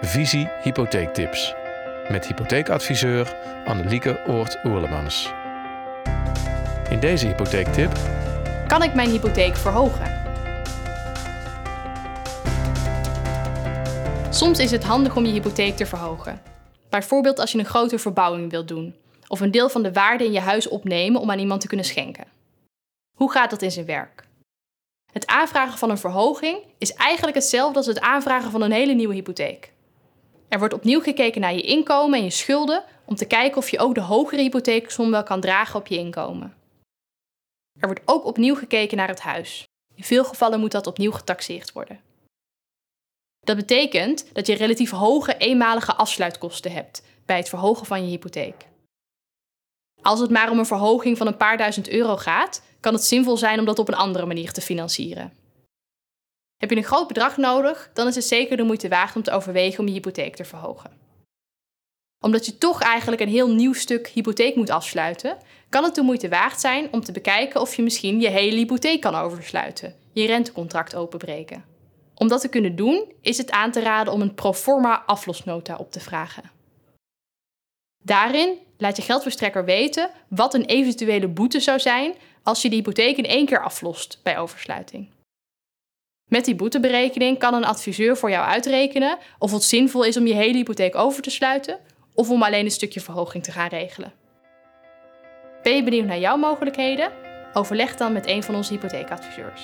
Visie Hypotheektips met hypotheekadviseur Annelieke Oort-Oerlemans. In deze hypotheektip Kan ik mijn hypotheek verhogen? Soms is het handig om je hypotheek te verhogen. Bijvoorbeeld als je een grote verbouwing wilt doen of een deel van de waarde in je huis opnemen om aan iemand te kunnen schenken. Hoe gaat dat in zijn werk? Het aanvragen van een verhoging is eigenlijk hetzelfde als het aanvragen van een hele nieuwe hypotheek. Er wordt opnieuw gekeken naar je inkomen en je schulden om te kijken of je ook de hogere hypotheeksom wel kan dragen op je inkomen. Er wordt ook opnieuw gekeken naar het huis. In veel gevallen moet dat opnieuw getaxeerd worden. Dat betekent dat je relatief hoge eenmalige afsluitkosten hebt bij het verhogen van je hypotheek. Als het maar om een verhoging van een paar duizend euro gaat, kan het zinvol zijn om dat op een andere manier te financieren. Heb je een groot bedrag nodig, dan is het zeker de moeite waard om te overwegen om je hypotheek te verhogen. Omdat je toch eigenlijk een heel nieuw stuk hypotheek moet afsluiten, kan het de moeite waard zijn om te bekijken of je misschien je hele hypotheek kan oversluiten, je rentecontract openbreken. Om dat te kunnen doen, is het aan te raden om een proforma aflosnota op te vragen. Daarin laat je geldverstrekker weten wat een eventuele boete zou zijn als je de hypotheek in één keer aflost bij oversluiting. Met die boeteberekening kan een adviseur voor jou uitrekenen of het zinvol is om je hele hypotheek over te sluiten of om alleen een stukje verhoging te gaan regelen. Ben je benieuwd naar jouw mogelijkheden? Overleg dan met een van onze hypotheekadviseurs.